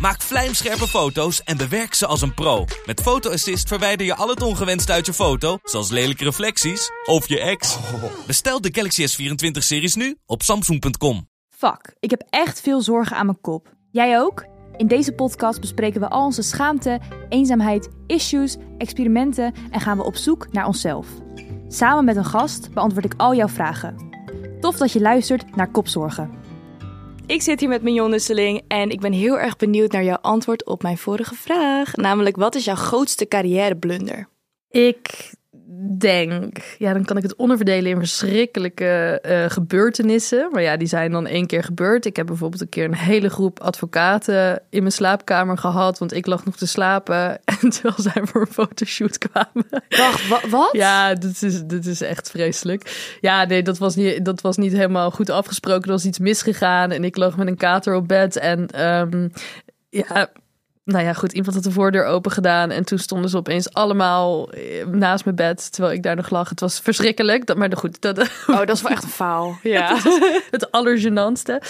Maak vlijmscherpe foto's en bewerk ze als een pro. Met Photo Assist verwijder je al het ongewenst uit je foto, zoals lelijke reflecties of je ex. Bestel de Galaxy S24-series nu op samsung.com. Fuck, ik heb echt veel zorgen aan mijn kop. Jij ook? In deze podcast bespreken we al onze schaamte, eenzaamheid, issues, experimenten en gaan we op zoek naar onszelf. Samen met een gast beantwoord ik al jouw vragen. Tof dat je luistert naar Kopzorgen. Ik zit hier met Mignon Nusseling en ik ben heel erg benieuwd naar jouw antwoord op mijn vorige vraag. Namelijk, wat is jouw grootste carrièreblunder? Ik denk, ja, dan kan ik het onderverdelen in verschrikkelijke uh, gebeurtenissen. Maar ja, die zijn dan één keer gebeurd. Ik heb bijvoorbeeld een keer een hele groep advocaten in mijn slaapkamer gehad, want ik lag nog te slapen en terwijl zij voor een fotoshoot kwamen. Wacht, wa wat? Ja, dit is, dit is echt vreselijk. Ja, nee, dat was niet, dat was niet helemaal goed afgesproken. Er was iets misgegaan en ik lag met een kater op bed en um, ja nou ja, goed, iemand had de voordeur open gedaan. En toen stonden ze opeens allemaal eh, naast mijn bed. Terwijl ik daar nog lag. Het was verschrikkelijk. Dat, maar goed. Dat, oh, dat is wel echt een faal. Ja. het, het allergenantste.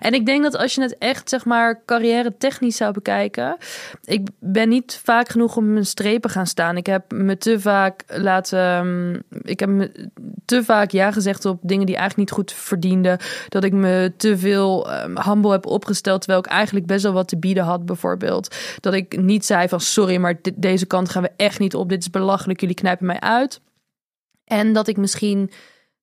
En ik denk dat als je het echt, zeg maar, carrière technisch zou bekijken. Ik ben niet vaak genoeg op mijn strepen gaan staan. Ik heb me te vaak laten. Ehm, ik heb me te vaak ja gezegd op dingen die eigenlijk niet goed verdienden. Dat ik me te veel um, humble heb opgesteld. Terwijl ik eigenlijk best wel wat te bieden had, bijvoorbeeld. Dat ik niet zei van sorry, maar deze kant gaan we echt niet op. Dit is belachelijk, jullie knijpen mij uit. En dat ik misschien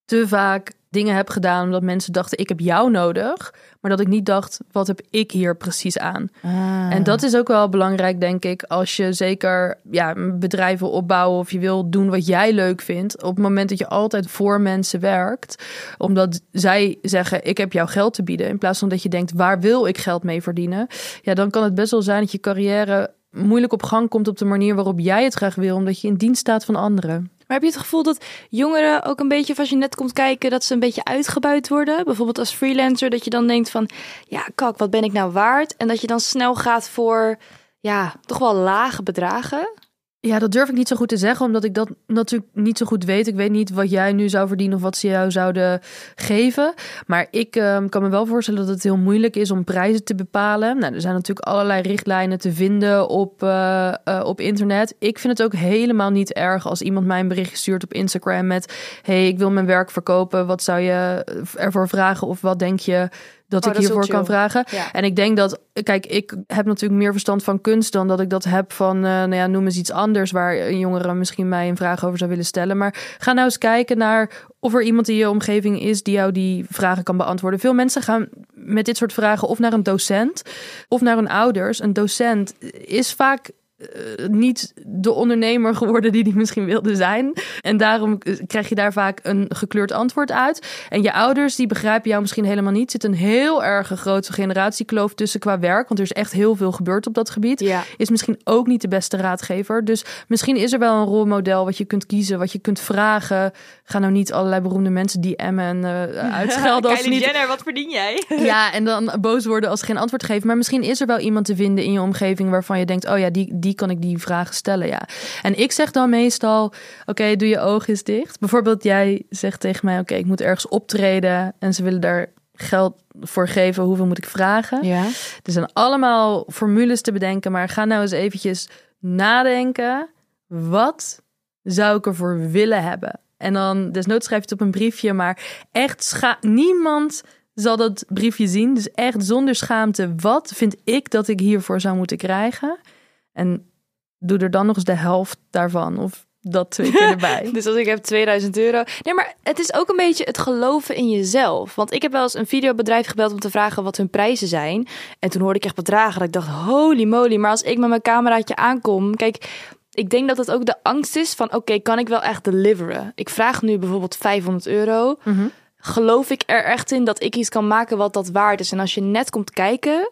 te vaak dingen heb gedaan omdat mensen dachten ik heb jou nodig, maar dat ik niet dacht wat heb ik hier precies aan. Ah. En dat is ook wel belangrijk denk ik als je zeker ja, bedrijven opbouwen of je wil doen wat jij leuk vindt. Op het moment dat je altijd voor mensen werkt, omdat zij zeggen ik heb jou geld te bieden in plaats van dat je denkt waar wil ik geld mee verdienen. Ja, dan kan het best wel zijn dat je carrière moeilijk op gang komt op de manier waarop jij het graag wil, omdat je in dienst staat van anderen. Maar heb je het gevoel dat jongeren ook een beetje, als je net komt kijken, dat ze een beetje uitgebuit worden? Bijvoorbeeld als freelancer, dat je dan denkt van, ja, kak, wat ben ik nou waard? En dat je dan snel gaat voor, ja, toch wel lage bedragen? Ja, dat durf ik niet zo goed te zeggen, omdat ik dat natuurlijk niet zo goed weet. Ik weet niet wat jij nu zou verdienen of wat ze jou zouden geven. Maar ik um, kan me wel voorstellen dat het heel moeilijk is om prijzen te bepalen. Nou, er zijn natuurlijk allerlei richtlijnen te vinden op, uh, uh, op internet. Ik vind het ook helemaal niet erg als iemand mij een bericht stuurt op Instagram met: Hey, ik wil mijn werk verkopen. Wat zou je ervoor vragen? Of wat denk je dat Oh, ik dat hiervoor kan vragen. Ja. En ik denk dat, kijk, ik heb natuurlijk meer verstand van kunst dan dat ik dat heb van, eh, nou ja, noem eens iets anders waar een jongere misschien mij een vraag over zou willen stellen. Maar ga nou eens kijken naar of er iemand in je omgeving is die jou die vragen kan beantwoorden. Veel mensen gaan met dit soort vragen of naar een docent of naar hun ouders. Een docent is vaak eh, niet de ondernemer geworden die die misschien wilde zijn. En daarom eh, krijg je daar vaak een gekleurd antwoord uit. En je ouders, die begrijpen jou misschien helemaal niet. Er zit een heel erg grote generatiekloof tussen qua werk. Want er is echt heel veel gebeurd op dat gebied. Ja. Is misschien ook niet de beste raadgever. Dus misschien is er wel een rolmodel wat je kunt kiezen, wat je kunt vragen. Ga nou niet allerlei beroemde mensen DM'en en eh, uitschelden als niet Jenner, wat verdien jij? ja, en dan boos worden als ze geen antwoord geven. Maar misschien is er wel iemand te vinden in je omgeving waarvan je denkt: oh ja, die, die kan ik die vragen stellen. Ja. En ik zeg dan meestal: oké, doe je ogen eens dicht. Bijvoorbeeld, jij zegt tegen mij: oké, ik moet ergens optreden en ze willen daar geld voor geven. Hoeveel moet ik vragen? Ja. Er zijn allemaal formules te bedenken, maar ga nou eens eventjes nadenken. Wat zou ik ervoor willen hebben? En dan, desnoods schrijf je het op een briefje, maar echt, scha niemand zal dat briefje zien. Dus echt zonder schaamte, wat vind ik dat ik hiervoor zou moeten krijgen? En doe er dan nog eens de helft daarvan. Of dat twee keer erbij. Dus als ik heb 2000 euro. Nee, maar het is ook een beetje het geloven in jezelf. Want ik heb wel eens een videobedrijf gebeld om te vragen wat hun prijzen zijn. En toen hoorde ik echt bedragen. Dat ik dacht, holy moly. Maar als ik met mijn cameraatje aankom. Kijk, ik denk dat het ook de angst is van: oké, kan ik wel echt deliveren? Ik vraag nu bijvoorbeeld 500 euro. Mhm. Geloof ik er echt in dat ik iets kan maken wat dat waard is? En als je net komt kijken,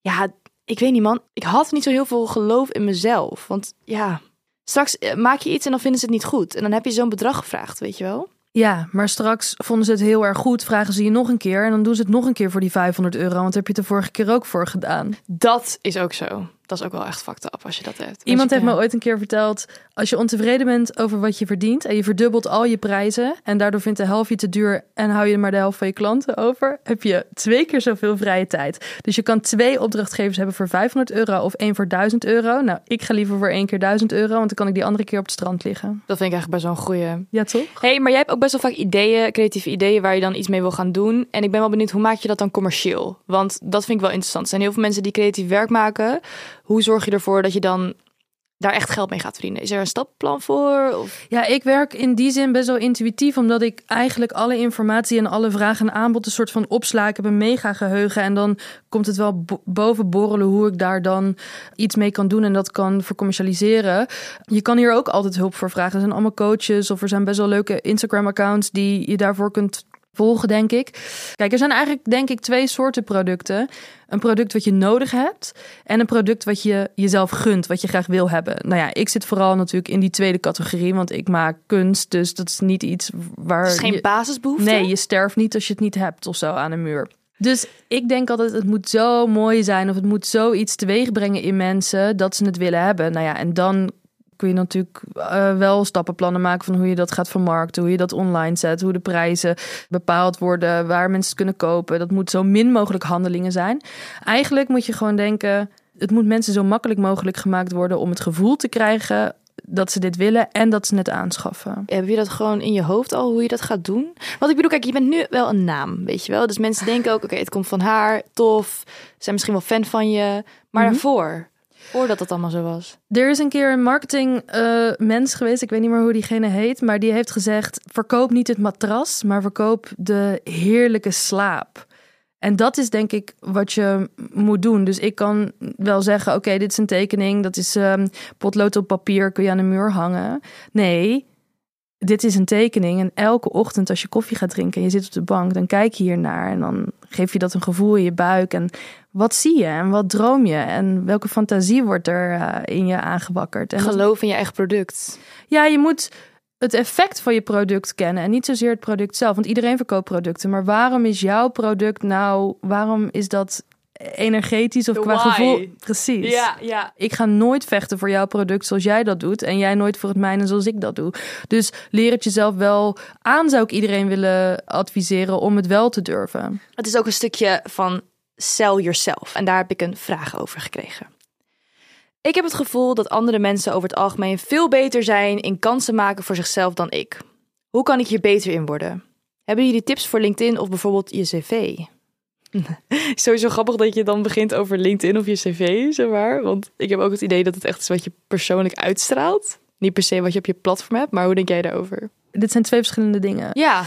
ja, ik weet niet, man. Ik had niet zo heel veel geloof in mezelf. Want ja, straks eh, maak je iets en dan vinden ze het niet goed. En dan heb je zo'n bedrag gevraagd, weet je wel? Ja, maar straks vonden ze het heel erg goed, vragen ze je nog een keer en dan doen ze het nog een keer voor die 500 euro, want heb je het de vorige keer ook voor gedaan. Dat is ook zo. Dat is ook wel echt fucked up als je dat hebt. Iemand heeft me ooit een keer verteld: als je ontevreden bent over wat je verdient en je verdubbelt al je prijzen en daardoor vindt de helft je te duur en hou je maar de helft van je klanten over, heb je twee keer zoveel vrije tijd. Dus je kan twee opdrachtgevers hebben voor 500 euro of één voor 1000 euro. Nou, ik ga liever voor één keer 1000 euro, want dan kan ik die andere keer op het strand liggen. Dat vind ik eigenlijk best wel een goeie. Ja, toch? hey, maar jij hebt ook best wel vaak ideeën, creatieve ideeën waar je dan iets mee wil gaan doen. En ik ben wel benieuwd, hoe maak je dat dan commercieel? Want dat vind ik wel interessant. Er zijn heel veel mensen die creatief werk maken. Hoe zorg je ervoor dat je dan daar echt geld mee gaat verdienen? Is er een stappenplan voor? Ja, ik werk in die zin best wel intuïtief, omdat ik eigenlijk alle informatie en alle vragen en aanbod een soort van opsla. Ik heb een mega geheugen en dan komt het wel bo- boven borrelen hoe ik daar dan iets mee kan doen en dat kan vercommercialiseren. Je kan hier ook altijd hulp voor vragen. Er zijn allemaal coaches of er zijn best wel leuke Instagram-accounts die je daarvoor kunt volgen, denk ik. Kijk, er zijn eigenlijk, denk ik, twee soorten producten. Een product wat je nodig hebt en een product wat je jezelf gunt, wat je graag wil hebben. Nou ja, ik zit vooral natuurlijk in die tweede categorie, want ik maak kunst, dus dat is niet iets waar Het is geen je- basisbehoefte? Nee, je sterft niet als je het niet hebt of zo aan een muur. Dus ik denk altijd, het moet zo mooi zijn of het moet zoiets teweeg brengen in mensen dat ze het willen hebben. Nou ja, en dan kun je natuurlijk eh, wel stappenplannen maken van hoe je dat gaat vermarkten, hoe je dat online zet, hoe de prijzen bepaald worden, waar mensen het kunnen kopen. Dat moet zo min mogelijk handelingen zijn. Eigenlijk moet je gewoon denken, het moet mensen zo makkelijk mogelijk gemaakt worden om het gevoel te krijgen dat ze dit willen en dat ze het aanschaffen. Heb je dat gewoon in je hoofd al, hoe je dat gaat doen? Want ik bedoel, kijk, je bent nu wel een naam, weet je wel? Dus mensen denken ook, oké, het komt van haar, tof. Zijn misschien wel fan van je. Maar Mhm. daarvoor, voordat het allemaal zo was. Er is een keer een marketing eh, mens geweest, ik weet niet meer hoe diegene heet, maar die heeft gezegd: verkoop niet het matras, maar verkoop de heerlijke slaap. En dat is denk ik wat je moet doen. Dus ik kan wel zeggen: oké, dit is een tekening, dat is ehm, potlood op papier, kun je aan de muur hangen. Nee, dit is een tekening. En elke ochtend als je koffie gaat drinken en je zit op de bank, dan kijk je hier naar en dan geef je dat een gevoel in je buik. En wat zie je en wat droom je en welke fantasie wordt er eh, in je aangewakkerd? En Geloof in je eigen product. ja, je moet het effect van je product kennen en niet zozeer het product zelf. Want iedereen verkoopt producten. Maar waarom is jouw product nou, waarom is dat energetisch of The qua why. gevoel? Precies. ja. Ik ga nooit vechten voor jouw product zoals jij dat doet. En jij nooit voor het mijne zoals ik dat doe. Dus leer het jezelf wel aan, zou ik iedereen willen adviseren om het wel te durven. Het is ook een stukje van sell yourself. En daar heb ik een vraag over gekregen. Ik heb het gevoel dat andere mensen over het algemeen veel beter zijn in kansen maken voor zichzelf dan ik. Hoe kan ik hier beter in worden? Hebben jullie tips voor LinkedIn of bijvoorbeeld je cv? Sowieso grappig dat je dan begint over LinkedIn of je cv, zeg maar. Want ik heb ook het idee dat het echt is wat je persoonlijk uitstraalt. Niet per se wat je op je platform hebt, maar hoe denk jij daarover? Dit zijn twee verschillende dingen. Ja,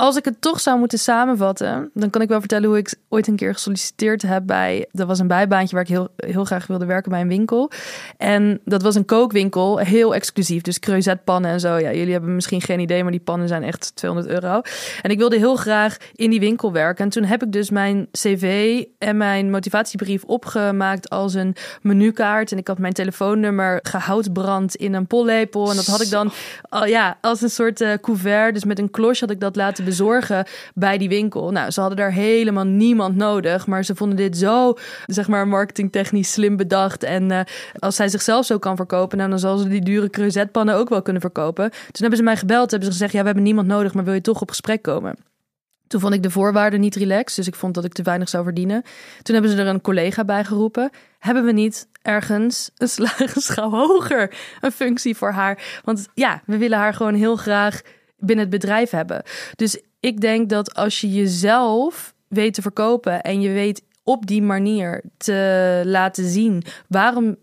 Als ik het toch zou moeten samenvatten, dan kan ik wel vertellen hoe ik ooit een keer gesolliciteerd heb bij. Dat was een bijbaantje waar ik heel, heel graag wilde werken bij een winkel. En dat was een kookwinkel, heel exclusief. Dus creusetpannen en zo. Ja, jullie hebben misschien geen idee, maar die pannen zijn echt 200 euro. En ik wilde heel graag in die winkel werken. En toen heb ik dus mijn cv en mijn motivatiebrief opgemaakt als een menukaart. En ik had mijn telefoonnummer gehoutbrand in een pollepel. En dat had ik dan ja, als een soort eh, couvert. Dus met een klosje had ik dat laten bezorgen bij die winkel. Nou, ze hadden daar helemaal niemand nodig. Maar ze vonden dit zo, zeg maar, marketingtechnisch slim bedacht. En eh, als zij zichzelf zo kan verkopen, nou, dan zal ze die dure creusetpannen ook wel kunnen verkopen. Toen hebben ze mij gebeld, hebben ze gezegd, ja, we hebben niemand nodig, maar wil je toch op gesprek komen? Toen vond ik de voorwaarden niet relaxed, dus ik vond dat ik te weinig zou verdienen. Toen hebben ze er een collega bij geroepen. Hebben we niet ergens een slagenschouw hoger een functie voor haar? Want ja, we willen haar gewoon heel graag binnen het bedrijf hebben. Dus ik denk dat als je jezelf weet te verkopen en je weet op die manier te laten zien waarom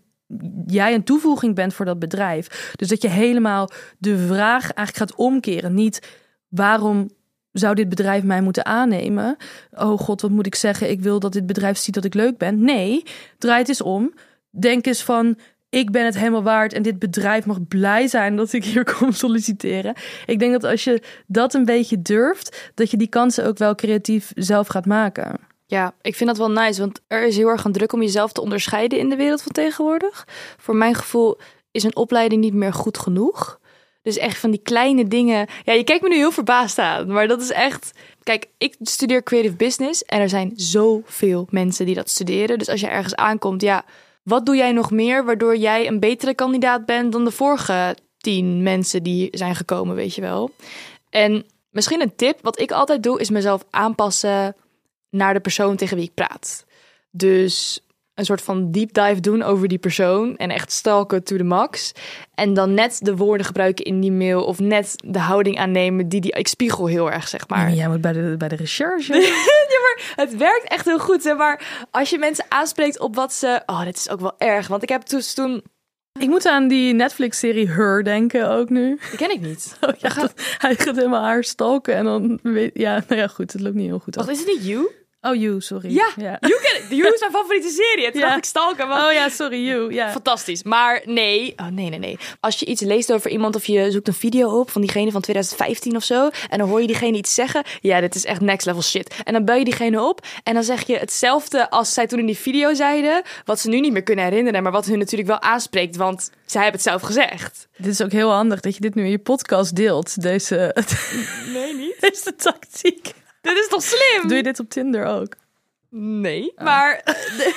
jij een toevoeging bent voor dat bedrijf. Dus dat je helemaal de vraag eigenlijk gaat omkeren. Niet waarom zou dit bedrijf mij moeten aannemen? Oh god, wat moet ik zeggen? Ik wil dat dit bedrijf ziet dat ik leuk ben. Nee, draai het eens om. Denk eens van, ik ben het helemaal waard en dit bedrijf mag blij zijn dat ik hier kom solliciteren. Ik denk dat als je dat een beetje durft, dat je die kansen ook wel creatief zelf gaat maken. Ja, ik vind dat wel nice, want er is heel erg een druk om jezelf te onderscheiden in de wereld van tegenwoordig. Voor mijn gevoel is een opleiding niet meer goed genoeg. Dus echt van die kleine dingen. Ja, je kijkt me nu heel verbaasd aan, maar dat is echt. Kijk, ik studeer creative business en er zijn zoveel mensen die dat studeren. Dus als je ergens aankomt, ja, wat doe jij nog meer waardoor jij een betere kandidaat bent dan de vorige tien mensen die zijn gekomen, weet je wel? En misschien een tip, wat ik altijd doe, is mezelf aanpassen naar de persoon tegen wie ik praat. Dus een soort van deep dive doen over die persoon en echt stalken to the max. En dan net de woorden gebruiken in die mail of net de houding aannemen die die ik spiegel heel erg zeg maar. Maar jij moet bij de, bij de recherche. ja, maar het werkt echt heel goed. Hè? Maar als je mensen aanspreekt op wat ze. Oh, dit is ook wel erg. Want ik heb dus toen. Ik moet aan die Netflix-serie Her denken ook nu. Die ken ik niet. Oh, ja, dat- hij gaat helemaal haar stalken en dan weet ja, nou ja, goed, het loopt niet heel goed. Af. is het niet You? Oh, you, sorry. Ja. You ik. You is mijn favoriete serie. Toen Ja. dacht ik stalken. Oh ja, sorry, you. Ja. Fantastisch. Maar nee. Oh nee, nee, nee. Als je iets leest over iemand of je zoekt een video op van diegene van 2015 of zo. En dan hoor je diegene iets zeggen. Ja, dit is echt next level shit. En dan bel je diegene op. En dan zeg je hetzelfde als zij toen in die video zeiden. Wat ze nu niet meer kunnen herinneren. Maar wat hun natuurlijk wel aanspreekt. Want zij hebben het zelf gezegd. Dit is ook heel handig dat je dit nu in je podcast deelt, deze, Nee, niet. deze tactiek. Dit is toch slim? Doe je dit op Tinder ook? Nee, maar,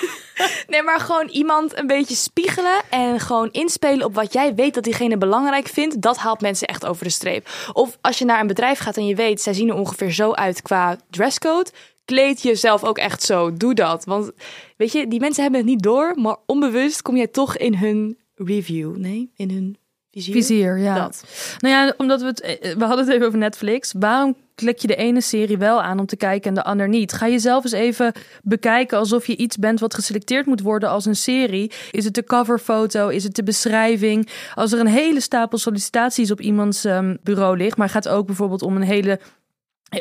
nee, maar gewoon iemand een beetje spiegelen en gewoon inspelen op wat jij weet dat diegene belangrijk vindt. Dat haalt mensen echt over de streep. Of als je naar een bedrijf gaat en je weet, zij zien er ongeveer zo uit qua dresscode. Kleed jezelf ook echt zo. Doe dat. Want weet je, die mensen hebben het niet door, maar onbewust kom jij toch in hun review. Nee, in hun vizier. Vizier, ja. Dat. Nou ja, omdat we het, eh, we hadden het even over Netflix. Waarom klik je de ene serie wel aan om te kijken en de ander niet? Ga jezelf eens even bekijken alsof je iets bent wat geselecteerd moet worden als een serie. Is het de coverfoto? Is het de beschrijving? Als er een hele stapel sollicitaties op iemands ehm, bureau ligt, maar gaat ook bijvoorbeeld om een hele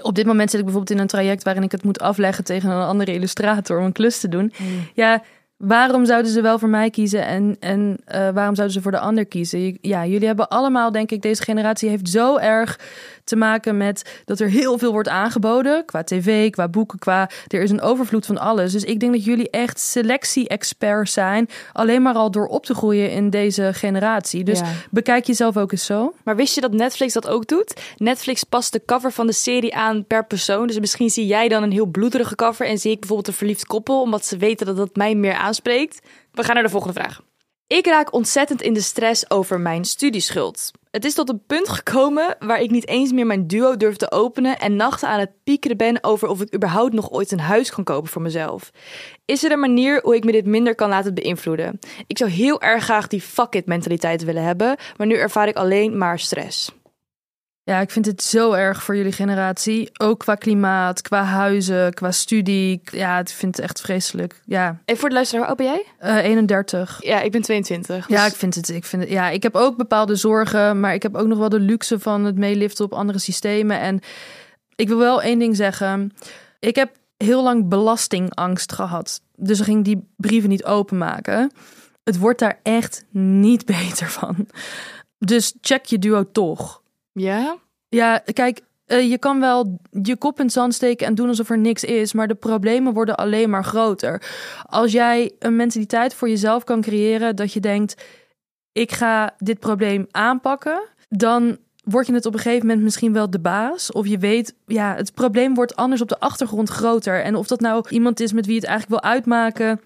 op dit moment zit ik bijvoorbeeld in een traject waarin ik het moet afleggen tegen een andere illustrator om een klus te doen. Ja, waarom zouden ze wel voor mij kiezen en, en eh, waarom zouden ze voor de ander kiezen? Ja, jullie hebben allemaal, denk ik, deze generatie heeft zo erg te maken met dat er heel veel wordt aangeboden. Qua tv, qua boeken, qua... Er is een overvloed van alles. Dus ik denk dat jullie echt selectie-experts zijn. Alleen maar al door op te groeien in deze generatie. Dus Ja. bekijk jezelf ook eens zo. Maar wist je dat Netflix dat ook doet? Netflix past de cover van de serie aan per persoon. Dus misschien zie jij dan een heel bloederige cover en zie ik bijvoorbeeld een verliefd koppel, omdat ze weten dat dat mij meer aanspreekt. We gaan naar de volgende vraag. Ik raak ontzettend in de stress over mijn studieschuld. Het is tot een punt gekomen waar ik niet eens meer mijn duo durf te openen en nachten aan het piekeren ben over of ik überhaupt nog ooit een huis kan kopen voor mezelf. Is er een manier hoe ik me dit minder kan laten beïnvloeden? Ik zou heel erg graag die fuck it mentaliteit willen hebben, maar nu ervaar ik alleen maar stress. Ja, ik vind het zo erg voor jullie generatie. Ook qua klimaat, qua huizen, qua studie. Ja, ik vind het echt vreselijk. Ja, En voor de luisteraar, hoe oud ben jij? eh 31. Ja, ik ben 22. Ja, dus- ik vind het. Ik vind het. Ja, ik heb ook bepaalde zorgen, maar ik heb ook nog wel de luxe van het meeliften op andere systemen. En ik wil wel één ding zeggen. Ik heb heel lang belastingangst gehad. Dus ik ging die brieven niet openmaken. Het wordt daar echt niet beter van. Dus check je duo toch. Ja? Ja, kijk, eh, je kan wel je kop in het zand steken en doen alsof er niks is, maar de problemen worden alleen maar groter. Als jij een mentaliteit voor jezelf kan creëren dat je denkt, ik ga dit probleem aanpakken, dan word je het op een gegeven moment misschien wel de baas. Of je weet, ja, het probleem wordt anders op de achtergrond groter. En of dat nou iemand is met wie het eigenlijk wil uitmaken.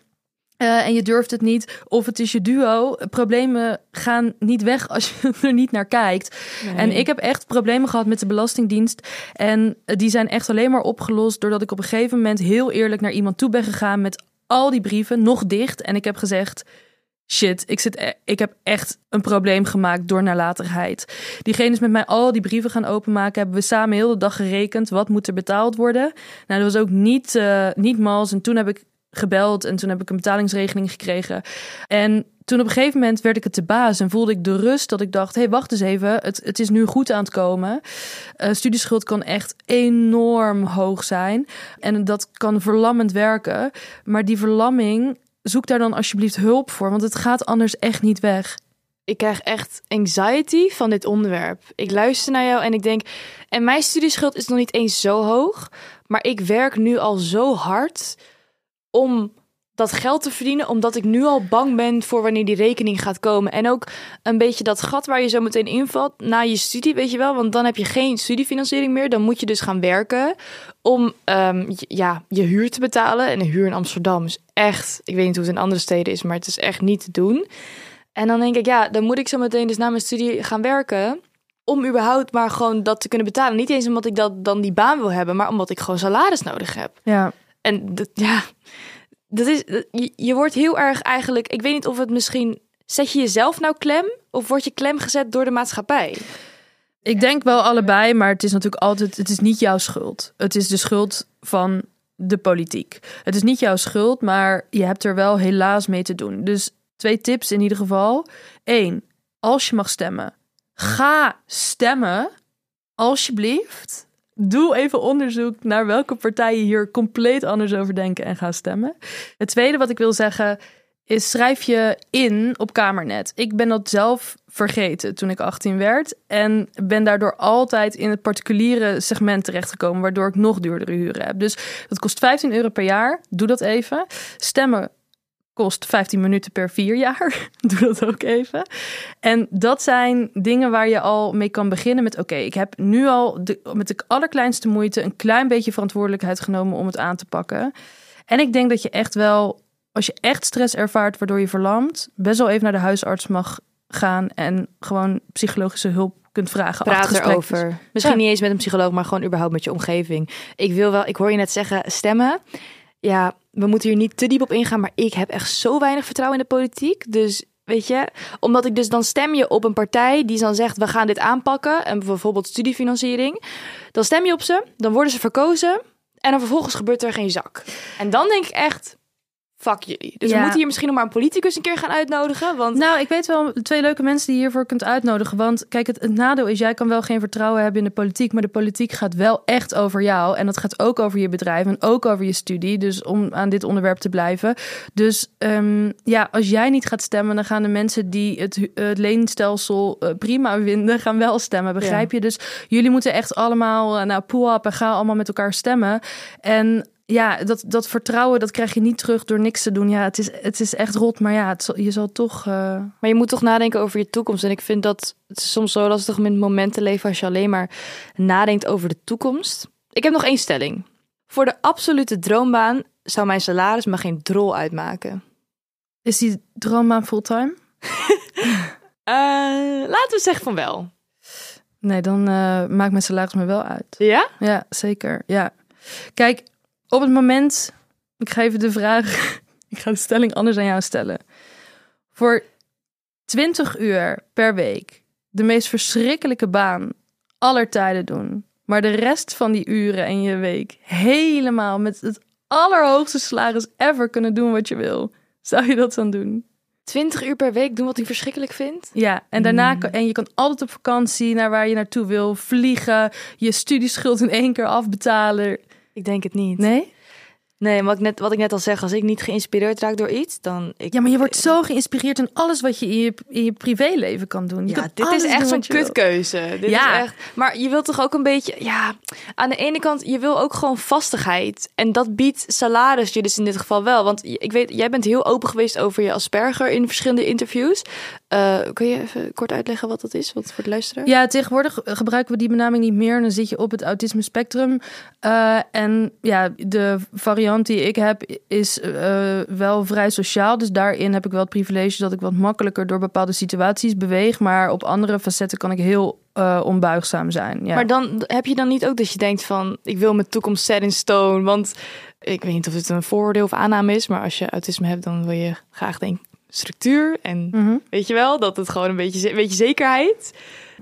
Eh, en je durft het niet, of het is je duo. Problemen gaan niet weg als je er niet naar kijkt. En ik heb echt problemen gehad met de Belastingdienst. En eh, die zijn echt alleen maar opgelost doordat ik op een gegeven moment heel eerlijk naar iemand toe ben gegaan met al die brieven nog dicht. En ik heb gezegd. Shit, ik, zit, e- ik heb echt een probleem gemaakt door nalatigheid. Diegene is met mij al die brieven gaan openmaken. Hebben we samen heel de dag gerekend. Wat moet er betaald worden? Nou, dat was ook niet, eh, niet mals. En toen heb ik gebeld en toen heb ik een betalingsregeling gekregen. En toen op een gegeven moment werd ik het te baas en voelde ik de rust dat ik dacht: hé, hey, wacht eens even, het, het is nu goed aan het komen. Eh, studieschuld kan echt enorm hoog zijn en dat kan verlammend werken. Maar die verlamming, zoek daar dan alsjeblieft hulp voor, want het gaat anders echt niet weg. Ik krijg echt anxiety van dit onderwerp. Ik luister naar jou en ik denk... En mijn studieschuld is nog niet eens zo hoog. Maar ik werk nu al zo hard om dat geld te verdienen, omdat ik nu al bang ben voor wanneer die rekening gaat komen. En ook een beetje dat gat waar je zo meteen invalt na je studie, weet je wel. Want dan heb je geen studiefinanciering meer. Dan moet je dus gaan werken om ehm, ja, je huur te betalen. En de huur in Amsterdam is echt, ik weet niet hoe het in andere steden is, maar het is echt niet te doen. En dan denk ik, ja, dan moet ik zo meteen dus na mijn studie gaan werken. Om überhaupt maar gewoon dat te kunnen betalen. Niet eens omdat ik dat dan die baan wil hebben, maar omdat ik gewoon salaris nodig heb. Ja. En ja, dat is, je, je wordt heel erg eigenlijk, ik weet niet of het misschien, zet je jezelf nou klem of word je klem gezet door de maatschappij? Ik denk wel allebei, maar het is natuurlijk altijd, het is niet jouw schuld. Het is de schuld van de politiek. Het is niet jouw schuld, maar je hebt er wel helaas mee te doen. Dus twee tips in ieder geval. Eén, als je mag stemmen, ga stemmen. Alsjeblieft. Doe even onderzoek naar welke partijen hier compleet anders over denken en ga stemmen. Het tweede wat ik wil zeggen is schrijf je in op Kamernet. Ik ben dat zelf vergeten toen ik 18 werd en ben daardoor altijd in het particuliere segment terechtgekomen, waardoor ik nog duurdere huren heb. Dus dat kost 15 euro per jaar. Doe dat even. Stemmen kost 15 minuten per vier jaar. Doe dat ook even. En dat zijn dingen waar je al mee kan beginnen met... oké, ik heb nu al de, met de allerkleinste moeite... een klein beetje verantwoordelijkheid genomen om het aan te pakken. En ik denk dat je echt wel, als je echt stress ervaart... waardoor je verlamt, best wel even naar de huisarts mag gaan... en gewoon psychologische hulp kunt vragen. Praat erover. Misschien Ja. niet eens met een psycholoog, maar gewoon überhaupt met je omgeving. Ik wil wel, ik hoor je net zeggen, stemmen. Ja, we moeten hier niet te diep op ingaan, maar ik heb echt zo weinig vertrouwen in de politiek. Dus weet je, omdat ik dus dan stem je op een partij die dan zegt, we gaan dit aanpakken. En bijvoorbeeld studiefinanciering. Dan stem je op ze, dan worden ze verkozen. En dan vervolgens gebeurt er geen zak. En dan denk ik echt, fuck jullie. Dus we moeten hier misschien nog maar een politicus een keer gaan uitnodigen. Want Nou, ik weet wel twee leuke mensen die je hiervoor kunt uitnodigen. Want kijk, het, het nadeel is, jij kan wel geen vertrouwen hebben in de politiek. Maar de politiek gaat wel echt over jou. En dat gaat ook over je bedrijf en ook over je studie. Dus om aan dit onderwerp te blijven. Dus ehm, ja, als jij niet gaat stemmen, dan gaan de mensen die het, het leenstelsel eh, prima vinden, gaan wel stemmen. Begrijp je? Dus jullie moeten echt allemaal, eh, nou, pull en ga allemaal met elkaar stemmen. En ja, dat, dat vertrouwen, dat krijg je niet terug door niks te doen. Ja, het is, het is echt rot, maar ja, het je zal toch... eh, Maar je moet toch nadenken over je toekomst. En ik vind dat het is soms zo lastig om in het moment te leven als je alleen maar nadenkt over de toekomst. Ik heb nog één stelling. Voor de absolute droombaan zou mijn salaris me geen drol uitmaken. Is die droombaan fulltime? Eh, laten we zeggen van wel. Nee, dan eh, maakt mijn salaris me wel uit. Ja? Ja, zeker. Ja. Kijk, op het moment... Ik ga even de vraag... ik ga de stelling anders aan jou stellen. Voor 20 uur per week de meest verschrikkelijke baan aller tijden doen... maar de rest van die uren en je week helemaal met het allerhoogste salaris ever kunnen doen wat je wil. Zou je dat dan doen? 20 uur per week doen wat ik verschrikkelijk vind. Ja, en daarna kan, en je kan altijd op vakantie naar waar je naartoe wil, vliegen, je studieschuld in één keer afbetalen. Ik denk het niet. Nee? Nee, wat ik, net, wat ik net al zeg, als ik niet geïnspireerd raak door iets, dan... Ik, Ja, maar je wordt zo geïnspireerd in alles wat je in je, in je privéleven kan doen. Je Ja, dit is echt zo'n kutkeuze. Dit Ja. is echt. Maar je wilt toch ook een beetje, ja. Aan de ene kant, je wil ook gewoon vastigheid. En dat biedt salaris je dus in dit geval wel. Want ik weet, jij bent heel open geweest over je Asperger in verschillende interviews. Eh, kun je even kort uitleggen wat dat is? Wat voor de luisteraar? Ja, tegenwoordig gebruiken we die benaming niet meer. Dan zit je op het autisme spectrum. Eh, en ja, de variant die ik heb is eh, wel vrij sociaal. Dus daarin heb ik wel het privilege dat ik wat makkelijker door bepaalde situaties beweeg. Maar op andere facetten kan ik heel onbuigzaam zijn. Ja. Maar dan heb je dan niet ook dat je denkt van, ik wil mijn toekomst set in stone. Want ik weet niet of het een vooroordeel of aanname is, maar als je autisme hebt, dan wil je graag denk structuur en Mhm. Weet je wel, dat het gewoon een beetje, een beetje zekerheid.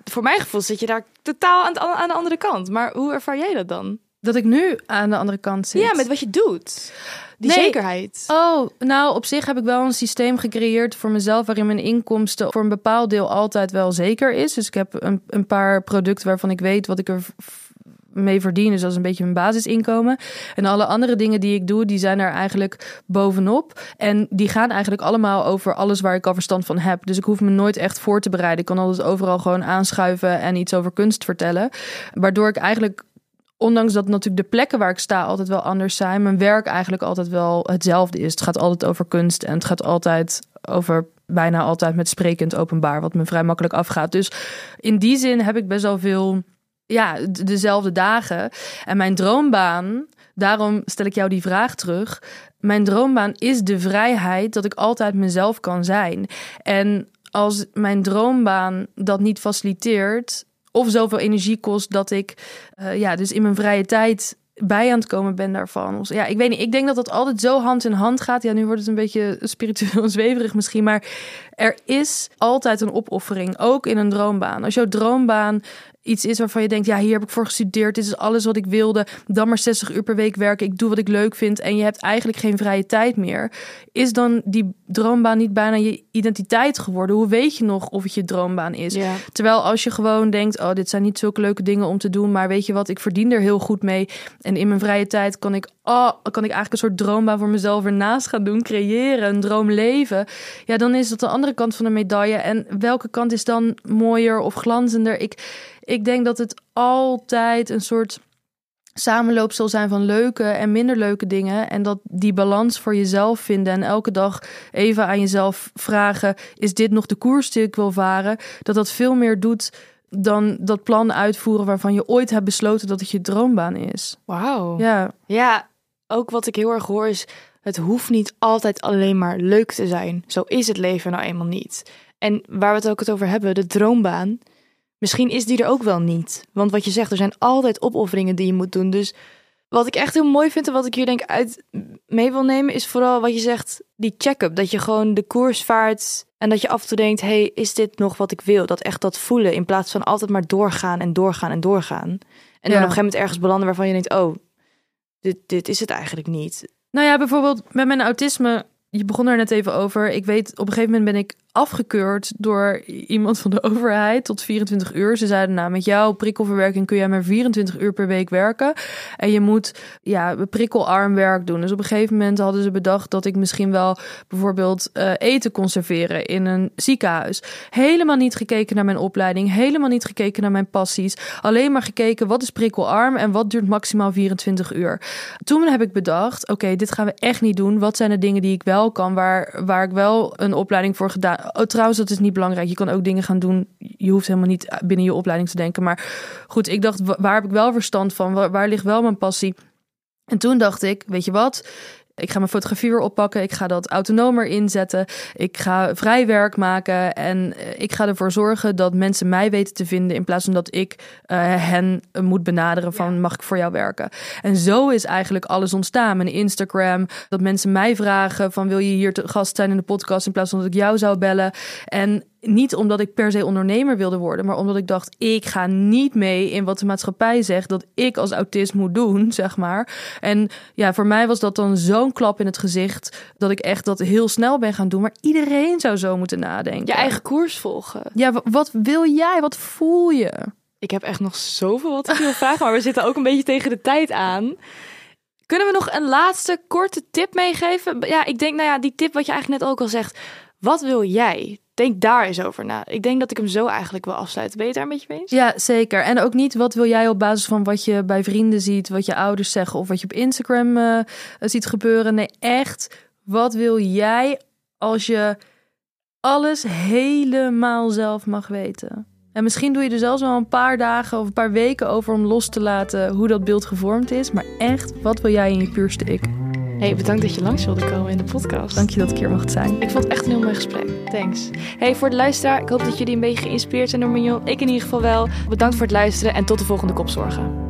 Voor mijn gevoel zit je daar totaal aan, de andere kant. Maar hoe ervaar jij dat dan? Dat ik nu aan de andere kant zit. Ja, met wat je doet. Die Nee. zekerheid. Oh, nou, op zich heb ik wel een systeem gecreëerd voor mezelf waarin mijn inkomsten voor een bepaald deel altijd wel zeker is. Dus ik heb een, een paar producten waarvan ik weet wat ik er mee verdien. Dus dat is een beetje mijn basisinkomen. En alle andere dingen die ik doe, die zijn er eigenlijk bovenop. En die gaan eigenlijk allemaal over alles waar ik al verstand van heb. Dus ik hoef me nooit echt voor te bereiden. Ik kan altijd overal gewoon aanschuiven en iets over kunst vertellen. Waardoor ik eigenlijk ondanks dat natuurlijk de plekken waar ik sta altijd wel anders zijn, mijn werk eigenlijk altijd wel hetzelfde is. Het gaat altijd over kunst en het gaat altijd over bijna altijd met sprekend openbaar, wat me vrij makkelijk afgaat. Dus in die zin heb ik best wel veel, ja, dezelfde dagen. En mijn droombaan, daarom stel ik jou die vraag terug. Mijn droombaan is de vrijheid dat ik altijd mezelf kan zijn. En als mijn droombaan dat niet faciliteert, of zoveel energie kost dat ik eh, ja, dus in mijn vrije tijd bij aan het komen ben daarvan. Ja, ik weet niet. Ik denk dat dat altijd zo hand in hand gaat. Ja, nu wordt het een beetje spiritueel zweverig misschien, maar er is altijd een opoffering, ook in een droombaan. Als jouw droombaan iets is waarvan je denkt, ja, hier heb ik voor gestudeerd, dit is alles wat ik wilde, dan maar 60 uur per week werken, ik doe wat ik leuk vind en je hebt eigenlijk geen vrije tijd meer, is dan die droombaan niet bijna je identiteit geworden? Hoe weet je nog of het je droombaan is? Ja. Terwijl als je gewoon denkt, oh, dit zijn niet zulke leuke dingen om te doen, maar weet je wat, ik verdien er heel goed mee. En in mijn vrije tijd kan ik, oh, kan ik eigenlijk een soort droombaan voor mezelf ernaast gaan doen, creëren, een droomleven. Ja, dan is dat de andere kant van de medaille. En welke kant is dan mooier of glanzender? Ik, ik denk dat het altijd een soort samenloop zal zijn van leuke en minder leuke dingen. En dat die balans voor jezelf vinden en elke dag even aan jezelf vragen: is dit nog de koers die ik wil varen? Dat dat veel meer doet dan dat plan uitvoeren waarvan je ooit hebt besloten dat het je droombaan is. Wauw. Ja, Ja, ook wat ik heel erg hoor is... het hoeft niet altijd alleen maar leuk te zijn. Zo is het leven nou eenmaal niet. En waar we het ook het over hebben, de droombaan... misschien is die er ook wel niet. Want wat je zegt, er zijn altijd opofferingen die je moet doen. Dus wat ik echt heel mooi vind en wat ik hier denk uit mee wil nemen... is vooral wat je zegt, die check-up. Dat je gewoon de koers vaart en dat je af en toe denkt... hey, is dit nog wat ik wil? Dat echt dat voelen in plaats van altijd maar doorgaan en doorgaan en doorgaan. En dan op een gegeven moment ergens belanden waarvan je denkt... oh, dit, dit is het eigenlijk niet. Nou ja, bijvoorbeeld met mijn autisme. Je begon er net even over. Ik weet, op een gegeven moment ben ik afgekeurd door iemand van de overheid tot 24 uur. Ze zeiden, nou, met jouw prikkelverwerking kun jij maar 24 uur per week werken. En je moet ja, prikkelarm werk doen. Dus op een gegeven moment hadden ze bedacht dat ik misschien wel bijvoorbeeld eh, eten conserveren in een ziekenhuis. Helemaal niet gekeken naar mijn opleiding, helemaal niet gekeken naar mijn passies. Alleen maar gekeken wat is prikkelarm en wat duurt maximaal 24 uur. Toen heb ik bedacht, oké, dit gaan we echt niet doen. Wat zijn de dingen die ik wel kan, waar, waar ik wel een opleiding voor gedaan. Oh, trouwens, dat is niet belangrijk. Je kan ook dingen gaan doen. Je hoeft helemaal niet binnen je opleiding te denken. Maar goed, ik dacht, wa- waar heb ik wel verstand van? Waar, waar ligt wel mijn passie? En toen dacht ik, weet je wat? Ik ga mijn fotografie weer oppakken. Ik ga dat autonomer inzetten. Ik ga vrij werk maken. En eh, ik ga ervoor zorgen dat mensen mij weten te vinden. In plaats van dat ik eh, hen eh, moet benaderen van mag ik voor jou werken. En zo is eigenlijk alles ontstaan. Mijn Instagram. Dat mensen mij vragen van wil je hier te gast zijn in de podcast. In plaats van dat ik jou zou bellen. En niet omdat ik per se ondernemer wilde worden, maar omdat ik dacht, ik ga niet mee in wat de maatschappij zegt dat ik als autist moet doen, zeg maar. En ja, voor mij was dat dan zo'n klap in het gezicht dat ik echt dat heel snel ben gaan doen. Maar iedereen zou zo moeten nadenken. Je eigen koers volgen. Ja, wa- wat wil jij? Wat voel je? Ik heb echt nog zoveel wat ik wil vragen, maar we zitten ook een beetje tegen de tijd aan. Kunnen we nog een laatste korte tip meegeven? Ja, ik denk, nou ja, die tip wat je eigenlijk net ook al zegt. Wat wil jij? Denk daar eens over na. Ik denk dat ik hem zo eigenlijk wil afsluiten. Ben je daar een beetje mee eens? Ja, zeker. En ook niet wat wil jij op basis van wat je bij vrienden ziet, wat je ouders zeggen of wat je op Instagram eh, ziet gebeuren. Nee, echt. Wat wil jij als je alles helemaal zelf mag weten? En misschien doe je er zelfs wel een paar dagen of een paar weken over om los te laten hoe dat beeld gevormd is. Maar echt, wat wil jij in je puurste ik? Hey, bedankt dat je langs wilde komen in de podcast. Dank je dat ik hier mocht zijn. Ik vond het echt een heel mooi gesprek. Thanks. Hey, voor de luisteraar, ik hoop dat jullie een beetje geïnspireerd zijn door Mignon. Ik in ieder geval wel. Bedankt voor het luisteren en tot de volgende kopzorgen.